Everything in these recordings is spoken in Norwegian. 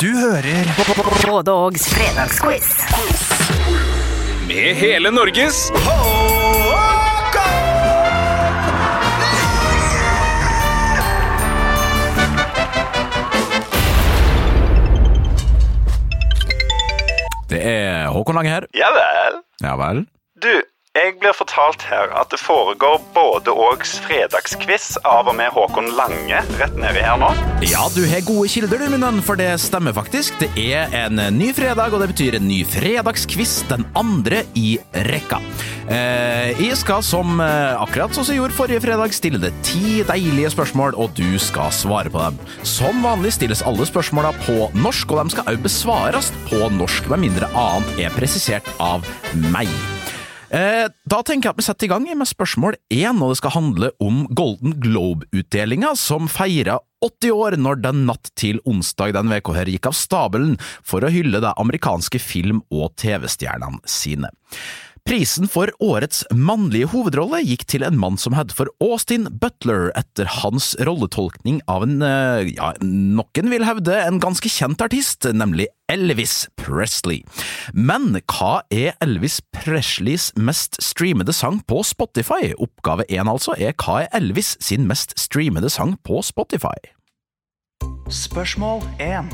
Du hører Både Ågs fredagsquiz. Med hele Norges Det er Håkon Lange her. Ja vel. Ja vel. Du, jeg blir fortalt her at det foregår både Ågs fredagsquiz av og med Håkon Lange rett nedi her nå. Ja, du har gode kilder, du, min venn, for det stemmer faktisk. Det er en ny fredag, og det betyr en ny fredagskviss, den andre i rekka. Eh, jeg skal, som eh, akkurat som jeg gjorde forrige fredag, stille deg ti deilige spørsmål, og du skal svare på dem. Som vanlig stilles alle spørsmåla på norsk, og de skal også besvares på norsk, med mindre annet er presisert av meg. Eh, da tenker jeg at vi setter i gang med spørsmål én, og det skal handle om Golden Globe-utdelinga, som feira 80 år når den natt til onsdag den uka her gikk av stabelen for å hylle de amerikanske film- og TV-stjernene sine. Prisen for årets mannlige hovedrolle gikk til en mann som het for Austin Butler etter hans rolletolkning av en, eh, ja, noen vil hevde en ganske kjent artist, nemlig Elvis Presley. Men hva er Elvis Presleys mest streamede sang på Spotify? Oppgave én altså er hva er Elvis sin mest streamede sang på Spotify? Spørsmål 1.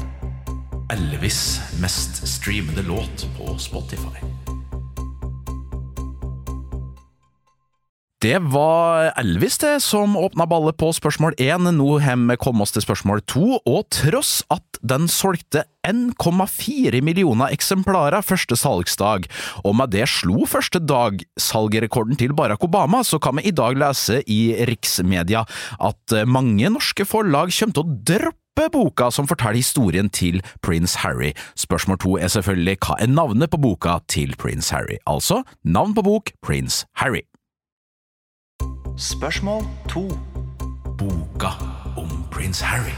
Elvis mest streamede låt på Spotify. Det var Elvis det som åpna ballet på spørsmål én. Nå har kommet oss til spørsmål to, og tross at den solgte 1,4 millioner eksemplarer første salgsdag, og med det slo første dag salgrekorden til Barack Obama, så kan vi i dag lese i riksmedia at mange norske forlag kommer til å droppe boka som forteller historien til prins Harry. Spørsmål to er selvfølgelig hva er navnet på boka til prins Harry? Altså navn på bok Prins Harry. Spørsmål 2. Boka om prins Harry.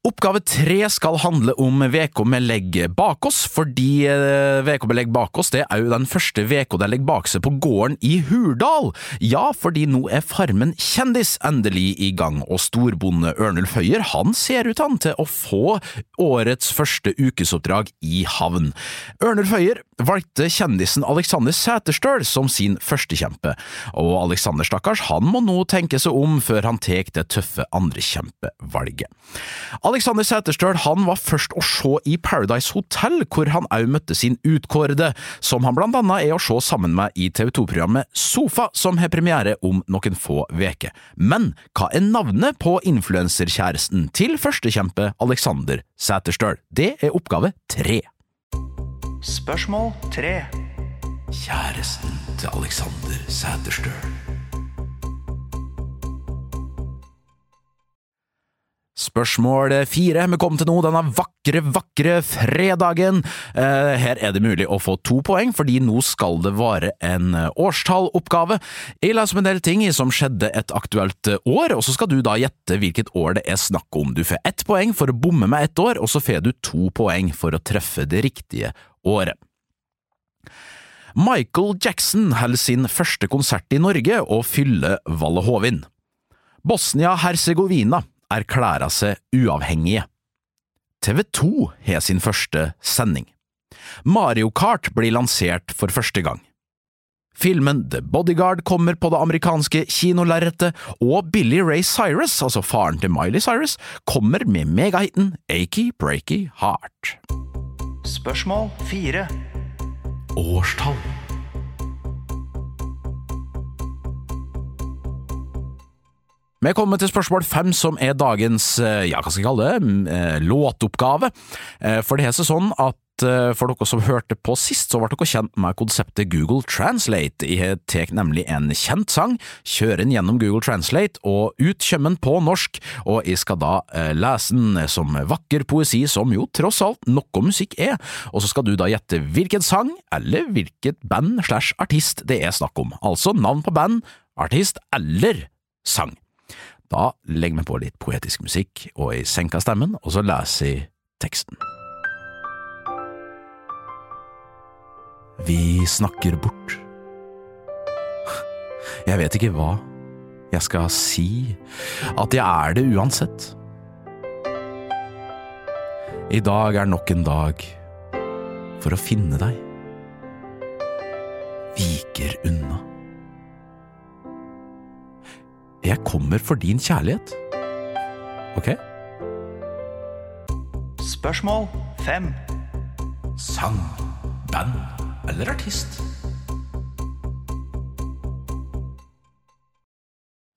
Oppgave tre skal handle om uka vi legger bak oss, fordi uka vi legger bak oss det er jo den første uka de legger bak seg på gården i Hurdal. Ja, fordi nå er Farmen kjendis endelig i gang, og storbonde Ørnulf Høyer han ser ut han til å få årets første ukesoppdrag i havn. Ørnulf Høyer valgte kjendisen Alexander Sæterstøl som sin førstekjempe, og Alexander stakkars han må nå tenke seg om før han tar det tøffe andrekjempevalget. Alexander Sæterstøl han var først å se i Paradise Hotel, hvor han òg møtte sin utkårede, som han blant annet er å se sammen med i TV 2-programmet Sofa, som har premiere om noen få veker. Men hva er navnet på influenserkjæresten til førstekjempe Alexander Sæterstøl? Det er oppgave tre. Spørsmål 3. Kjæresten til Alexander Sæterstøl. Spørsmål fire. Vi kom til nå denne vakre, vakre fredagen. Eh, her er det mulig å få to poeng, fordi nå skal det være en årstalloppgave. Jeg leser om en del ting som skjedde et aktuelt år, og så skal du da gjette hvilket år det er snakk om. Du får ett poeng for å bomme med ett år, og så får du to poeng for å treffe det riktige året. Michael Jackson holder sin første konsert i Norge og fyller Valle Hovin. Bosnia-Hercegovina erklærer seg uavhengige. TV 2 har sin første sending. Mario Kart blir lansert for første gang. Filmen The Bodyguard kommer på det amerikanske kinolerretet, og Billy Ray Cyrus, altså faren til Miley Cyrus, kommer med megahiten Achy Breaky Heart. Spørsmål 4. Årstall Vi er kommet til spørsmål fem, som er dagens eh, ja, hva skal jeg kalle det, mm, eh, låtoppgave. Eh, For det er sånn at for dere som hørte på sist, så ble dere kjent med konseptet Google Translate. Jeg tar nemlig en kjent sang, kjører den gjennom Google Translate, og ut kommer den på norsk, og jeg skal da lese den som vakker poesi, som jo tross alt noe musikk er, og så skal du da gjette hvilken sang, eller hvilket band slash artist det er snakk om. Altså navn på band, artist eller sang. Da legger vi på litt poetisk musikk, og jeg senker stemmen, og så leser jeg teksten. Vi snakker bort. Jeg vet ikke hva, Jeg skal si at jeg er det uansett. I dag er nok en dag for å finne deg. Viker unna. Jeg kommer for din kjærlighet. Ok? Spørsmål fem. Sang, band eller artist?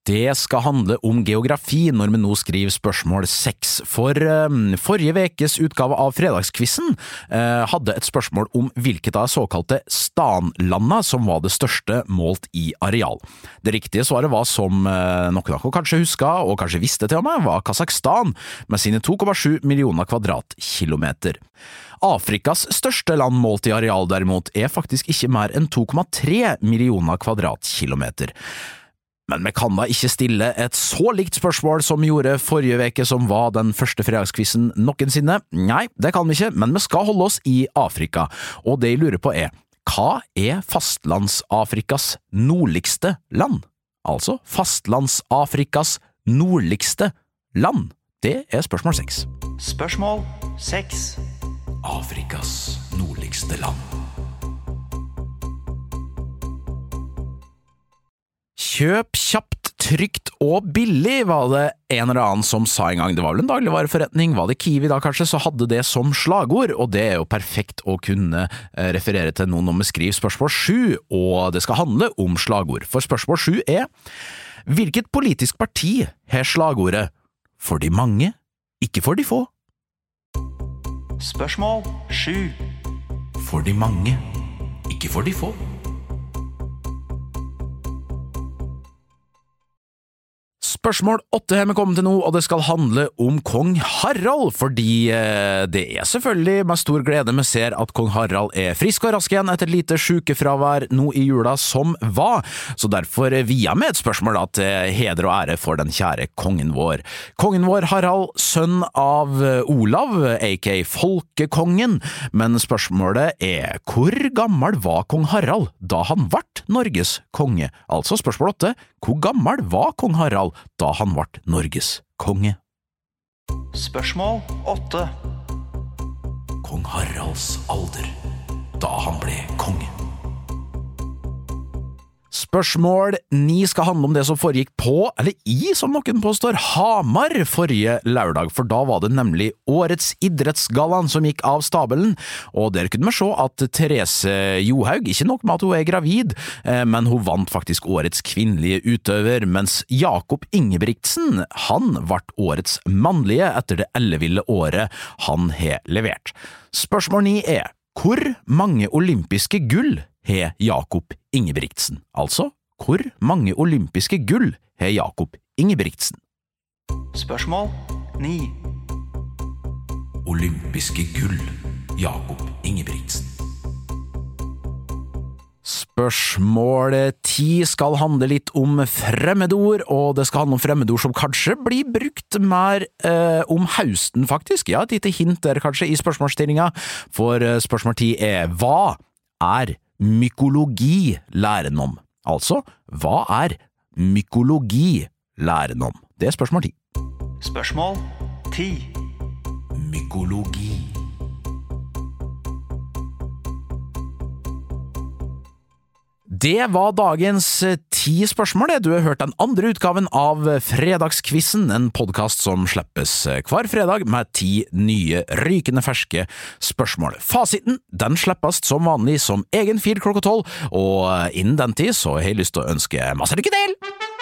Det skal handle om geografi når vi nå skriver spørsmål seks, for eh, forrige vekes utgave av Fredagskvissen uh, hadde et spørsmål om hvilket av såkalte stanlanda som var det største målt i areal. Det riktige svaret var, som uh, noen av dere kanskje huska, og kanskje visste til og med, var Kasakhstan, med sine 2,7 millioner kvadratkilometer. Afrikas største land målt i areal derimot er faktisk ikke mer enn 2,3 millioner kvadratkilometer. Men vi kan da ikke stille et så likt spørsmål som vi gjorde forrige veke, som var den første fredagskvissen noensinne. Nei, det kan vi ikke, men vi skal holde oss i Afrika, og det jeg lurer på er, hva er Fastlands-Afrikas nordligste land? Altså Fastlands-Afrikas nordligste land? Det er spørsmål seks. Spørsmål seks. Afrikas nordligste land. Kjøp kjapt, trygt og billig, var det en eller annen som sa en gang. Det var vel en dagligvareforretning, var det Kiwi da kanskje, så hadde det som slagord, og det er jo perfekt å kunne eh, referere til noen når vi skriver spørsmål sju, og det skal handle om slagord. For spørsmål sju er Hvilket politisk parti har slagordet For de mange, ikke for de få? Spørsmål sju. For de mange, ikke for de få. Spørsmål åtte har vi kommet til nå, og det skal handle om kong Harald, fordi eh, det er selvfølgelig med stor glede vi ser at kong Harald er frisk og rask igjen etter lite sykefravær nå i jula som var, så derfor via med et spørsmål da til heder og ære for den kjære kongen vår. Kongen vår Harald, sønn av Olav, aka Folkekongen, men spørsmålet er hvor gammel var kong Harald da han ble Norges konge? Altså spørsmål åtte, hvor gammel var kong Harald da han ble Norges konge? Spørsmål 8 Kong Haralds alder da han ble konge. Spørsmål ni skal handle om det som foregikk på, eller i, som noen påstår, Hamar forrige lørdag, for da var det nemlig Årets idrettsgallaen som gikk av stabelen, og der kunne vi se at Therese Johaug, ikke nok med at hun er gravid, eh, men hun vant faktisk Årets kvinnelige utøver, mens Jakob Ingebrigtsen, han ble Årets mannlige etter det elleville året han har levert. Spørsmål ni er, hvor mange olympiske gull har Jakob Ingebrigtsen? Altså, hvor mange olympiske gull har Jakob Ingebrigtsen? Spørsmål 9 Olympiske gull, Jakob Ingebrigtsen. Spørsmål ti skal handle litt om fremmedord, og det skal handle om fremmedord som kanskje blir brukt mer eh, om høsten, faktisk. Ja, et lite hint der kanskje i spørsmålsstillinga, for eh, spørsmål ti er hva er mykologi læren om? Altså, hva er mykologi læren om? Det er spørsmål ti. Spørsmål ti. Mykologi. Det var dagens eh, ti spørsmål. Du har hørt den andre utgaven av Fredagskvissen, en podkast som slippes eh, hver fredag med ti nye, rykende ferske spørsmål. Fasiten den slippes som vanlig som egen feed klokka tolv, og eh, innen den tid så har jeg lyst til å ønske masse lykke til!